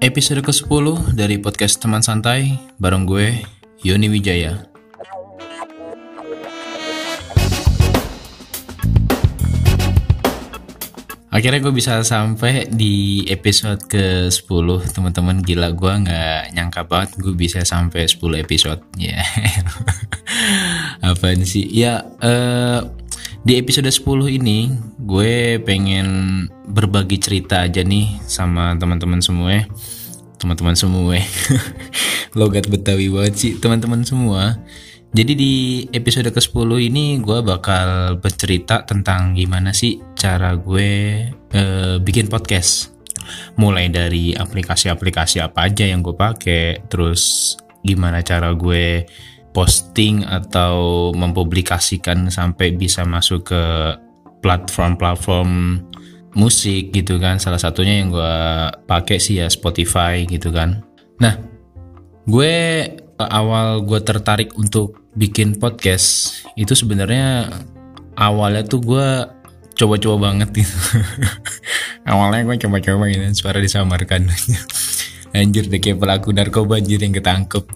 episode ke-10 dari podcast Teman Santai bareng gue, Yoni Wijaya. Akhirnya gue bisa sampai di episode ke-10 Teman-teman gila gue nggak nyangka banget gue bisa sampai 10 episode Ya yeah. Apaan sih Ya uh, di episode 10 ini gue pengen berbagi cerita aja nih sama teman-teman semua teman-teman semua. Logat betawi banget sih teman-teman semua. Jadi di episode ke-10 ini gue bakal bercerita tentang gimana sih cara gue uh, bikin podcast. Mulai dari aplikasi-aplikasi apa aja yang gue pakai terus gimana cara gue posting atau mempublikasikan sampai bisa masuk ke platform-platform musik gitu kan. Salah satunya yang gue pakai sih ya Spotify gitu kan. Nah gue awal gue tertarik untuk bikin podcast itu sebenarnya awalnya tuh gue coba-coba banget gitu. Awalnya gue coba-coba gitu suara disamarkan. Anjir deh kayak pelaku narkoba anjir yang ketangkep.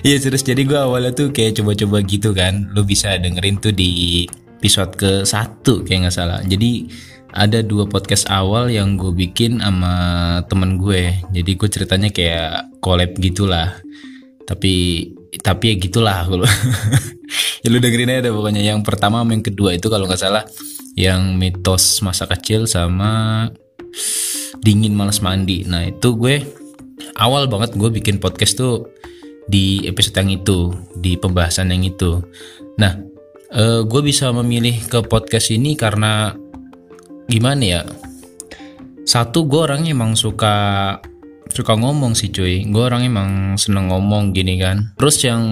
Iya terus jadi gue awalnya tuh kayak coba-coba gitu kan. Lo bisa dengerin tuh di episode ke satu kayak nggak salah. Jadi ada dua podcast awal yang gue bikin sama temen gue. Jadi gue ceritanya kayak collab gitulah. Tapi tapi ya gitulah. Kalau ya lu dengerin aja pokoknya. Yang pertama sama yang kedua itu kalau nggak salah yang mitos masa kecil sama dingin malas mandi. Nah itu gue awal banget gue bikin podcast tuh di episode yang itu, di pembahasan yang itu. Nah, uh, gue bisa memilih ke podcast ini karena gimana ya? Satu, gue orangnya emang suka suka ngomong sih cuy. Gue orang emang seneng ngomong gini kan. Terus yang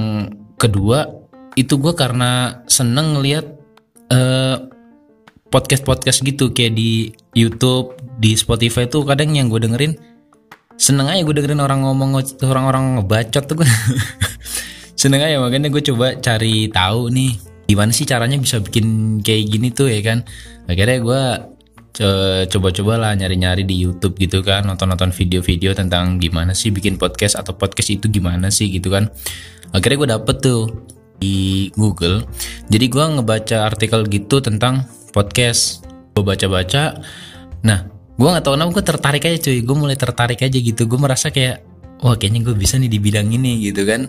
kedua, itu gue karena seneng ngeliat uh, podcast-podcast gitu kayak di YouTube, di Spotify tuh kadang yang gue dengerin seneng aja gue dengerin orang ngomong orang-orang ngebacot tuh gue seneng aja makanya gue coba cari tahu nih gimana sih caranya bisa bikin kayak gini tuh ya kan? Akhirnya gue coba-coba lah nyari-nyari di YouTube gitu kan nonton-nonton video-video tentang gimana sih bikin podcast atau podcast itu gimana sih gitu kan. Akhirnya gue dapet tuh di Google. Jadi gue ngebaca artikel gitu tentang podcast. Gue baca-baca. Nah gue gak tau kenapa gue tertarik aja cuy. Gue mulai tertarik aja gitu. Gue merasa kayak wah kayaknya gue bisa nih di bidang ini gitu kan.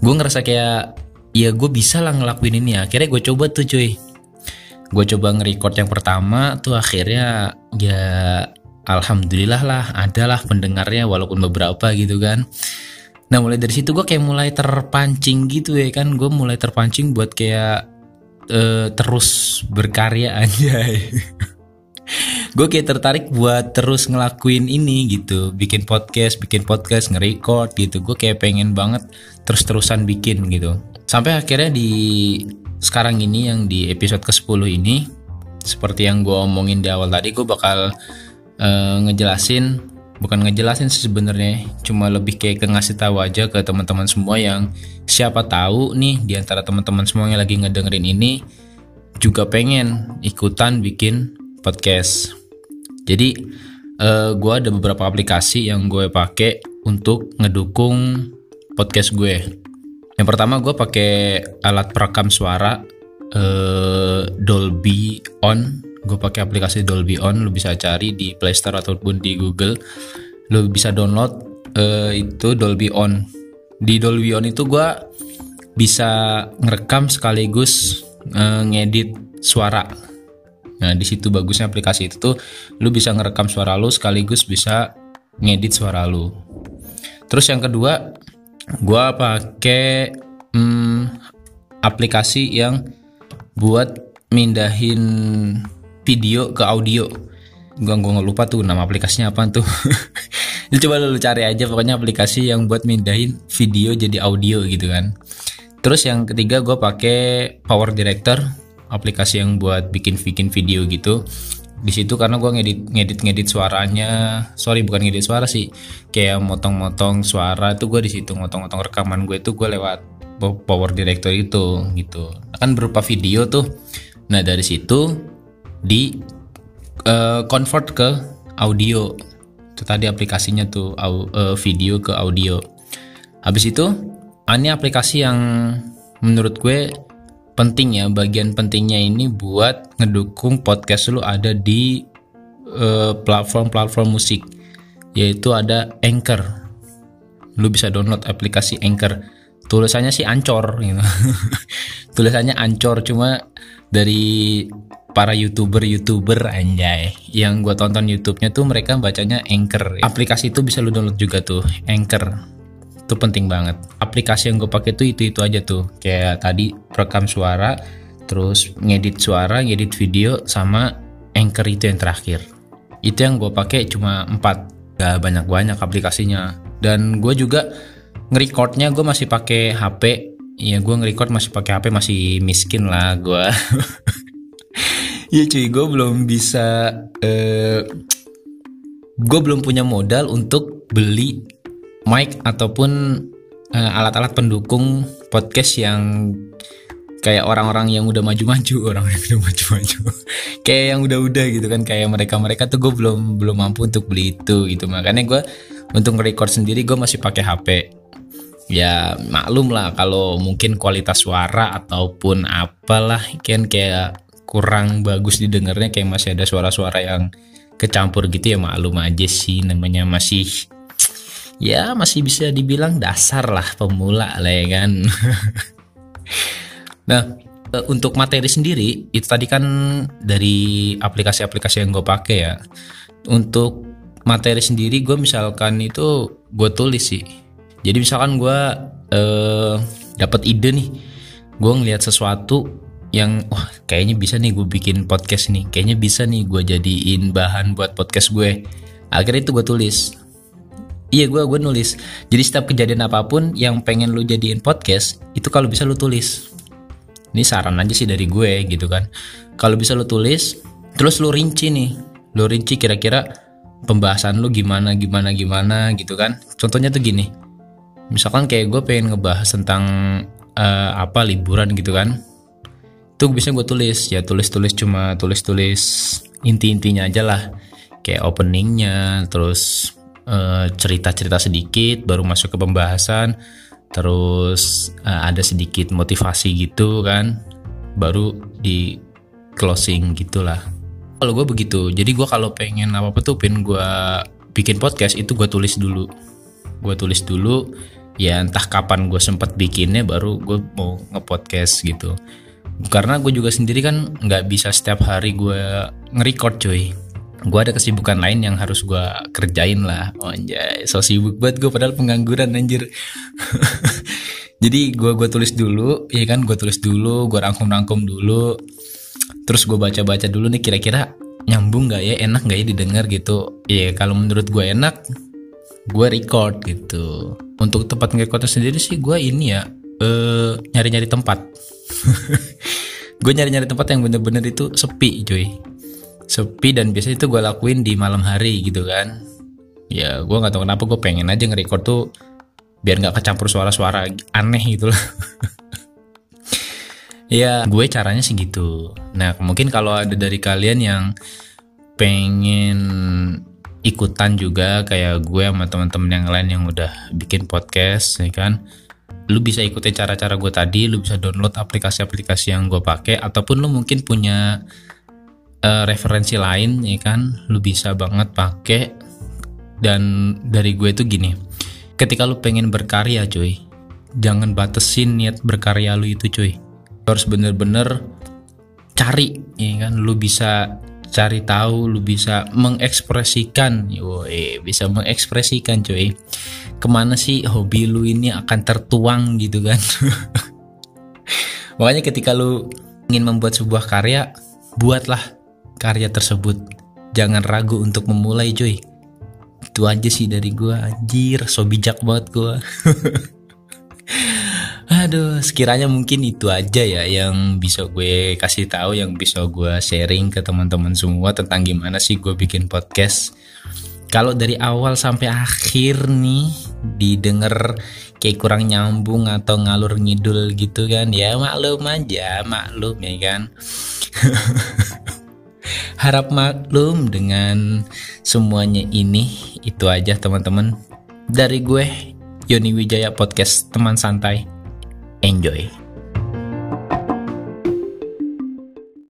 Gue ngerasa kayak ya gue bisa lah ngelakuin ini. Akhirnya gue coba tuh cuy. Gue coba nge-record yang pertama tuh akhirnya ya alhamdulillah lah adalah pendengarnya walaupun beberapa gitu kan. Nah mulai dari situ gue kayak mulai terpancing gitu ya kan. Gue mulai terpancing buat kayak uh, terus berkarya aja gue kayak tertarik buat terus ngelakuin ini gitu. Bikin podcast bikin podcast nge-record gitu. Gue kayak pengen banget terus-terusan bikin gitu. Sampai akhirnya di sekarang ini yang di episode ke-10 ini seperti yang gue omongin di awal tadi gue bakal uh, ngejelasin bukan ngejelasin sih sebenarnya cuma lebih kayak ke ngasih tahu aja ke teman-teman semua yang siapa tahu nih di antara teman-teman semua yang lagi ngedengerin ini juga pengen ikutan bikin podcast jadi uh, eh, gue ada beberapa aplikasi yang gue pakai untuk ngedukung podcast gue. Yang pertama gue pakai alat perekam suara uh, Dolby On. Gue pakai aplikasi Dolby On. Lo bisa cari di Play Store ataupun di Google. Lo bisa download uh, itu Dolby On. Di Dolby On itu gue bisa ngerekam sekaligus uh, ngedit suara Nah, di situ bagusnya aplikasi itu tuh lu bisa ngerekam suara lu sekaligus bisa ngedit suara lu. Terus yang kedua, gua pakai hmm, aplikasi yang buat mindahin video ke audio. Gua gua nggak lupa tuh nama aplikasinya apa tuh. Coba lu cari aja pokoknya aplikasi yang buat mindahin video jadi audio gitu kan. Terus yang ketiga gue pakai Power Director aplikasi yang buat bikin-bikin video gitu. Di situ karena gue ngedit ngedit ngedit suaranya. Sorry bukan ngedit suara sih. Kayak motong-motong suara itu gue di situ motong-motong rekaman gue itu gue lewat power director itu gitu. Akan berupa video tuh. Nah dari situ di uh, convert ke audio. Itu tadi aplikasinya tuh uh, video ke audio. Habis itu ini aplikasi yang menurut gue penting ya bagian pentingnya ini buat ngedukung podcast lu ada di eh, platform-platform uh, musik yaitu ada Anchor lu bisa download aplikasi Anchor tulisannya sih ancor gitu tulisannya ancor cuma dari para youtuber-youtuber anjay yang gue tonton YouTube-nya tuh mereka bacanya Anchor. Aplikasi itu bisa lu download juga tuh, Anchor. Itu penting banget. Aplikasi yang gue pakai tuh itu itu aja tuh, kayak tadi rekam suara, terus ngedit suara, ngedit video, sama Anchor itu yang terakhir. Itu yang gue pakai cuma 4 gak banyak-banyak aplikasinya. Dan gue juga ngerecordnya gue masih pakai HP. Ya gue ngerecord masih pakai HP masih miskin lah gue. Iya cuy, gue belum bisa, uh, gue belum punya modal untuk beli mic ataupun uh, alat-alat pendukung podcast yang kayak orang-orang yang udah maju-maju, orang yang udah maju-maju, kayak yang udah-udah gitu kan, kayak mereka-mereka tuh gue belum belum mampu untuk beli itu gitu, makanya gue untuk record sendiri gue masih pakai HP. Ya maklum lah kalau mungkin kualitas suara ataupun apalah kan kayak kurang bagus didengarnya kayak masih ada suara-suara yang kecampur gitu ya maklum aja sih namanya masih ya masih bisa dibilang dasar lah pemula lah ya kan. Nah e, untuk materi sendiri itu tadi kan dari aplikasi-aplikasi yang gue pakai ya. Untuk materi sendiri gue misalkan itu gue tulis sih. Jadi misalkan gue eh, dapat ide nih gue ngelihat sesuatu yang wah kayaknya bisa nih gue bikin podcast nih. Kayaknya bisa nih gue jadiin bahan buat podcast gue. Akhirnya itu gue tulis iya gue gue nulis. Jadi setiap kejadian apa pun yang pengen lu jadiin podcast itu kalau bisa lu tulis. Ini saran aja sih dari gue gitu kan. Kalau bisa lu tulis terus lu rinci nih. Lu rinci kira-kira pembahasan lu gimana gimana gimana gitu kan. Contohnya tuh gini. Misalkan kayak gue pengen ngebahas tentang uh, apa liburan gitu kan. Itu bisa gue tulis. Ya tulis-tulis cuma tulis-tulis inti-intinya aja lah. Kayak openingnya terus cerita-cerita sedikit baru masuk ke pembahasan. Terus uh, ada sedikit motivasi gitu kan baru di closing gitulah. Kalau gue begitu jadi gue kalau pengen apa apa tuh pengen gue bikin podcast itu gue tulis dulu. Gue tulis dulu ya entah kapan gue sempat bikinnya baru gue mau ngepodcast gitu. Karena gue juga sendiri kan nggak bisa setiap hari gue nge-record cuy gue ada kesibukan lain yang harus gue kerjain lah. Oh anjay. So sibuk banget gue padahal pengangguran anjir. Jadi gue gue tulis dulu ya kan? Gue tulis dulu gue rangkum rangkum dulu. Terus gue baca baca dulu nih kira-kira nyambung nggak ya? Enak nggak ya didengar gitu? Ya kalau menurut gue enak gue record gitu. Untuk tempat ngerekordnya sendiri sih gue ini ya uh, nyari-nyari tempat. Gue nyari-nyari tempat yang bener-bener itu sepi cuy sepi dan biasanya itu gue lakuin di malam hari gitu kan. Ya gue nggak tahu kenapa gue pengen aja nge-record tuh biar nggak kecampur suara-suara aneh gitu lah. Ya gue caranya sih gitu. Nah mungkin kalau ada dari kalian yang pengen ikutan juga kayak gue sama teman-teman yang lain yang udah bikin podcast ya kan? Lu bisa ikutin cara-cara gue tadi lu bisa download aplikasi-aplikasi yang gue pakai ataupun lu mungkin punya uh, referensi lain ya kan? Lu bisa banget pakai. Dan dari gue itu gini ketika lu pengen berkarya cuy jangan batesin niat berkarya lu itu cuy. Lu harus bener-bener cari ya kan? Lu bisa cari tahu lu bisa mengekspresikan. Yoi, bisa mengekspresikan cuy. Ke mana sih hobi lu ini akan tertuang gitu kan? Makanya ketika lu ingin membuat sebuah karya buatlah karya tersebut. Jangan ragu untuk memulai cuy. Itu aja sih dari gua anjir. So bijak banget gua. Aduh, sekiranya mungkin itu aja ya yang bisa gue kasih tahu, yang bisa gue sharing ke teman-teman semua tentang gimana sih gue bikin podcast. Kalau dari awal sampai akhir nih didengar kayak kurang nyambung atau ngalur ngidul gitu kan ya maklum aja maklum ya kan Harap maklum dengan semuanya ini. Itu aja teman-teman. Dari gue, Yoni Wijaya Podcast Teman Santai. Enjoy.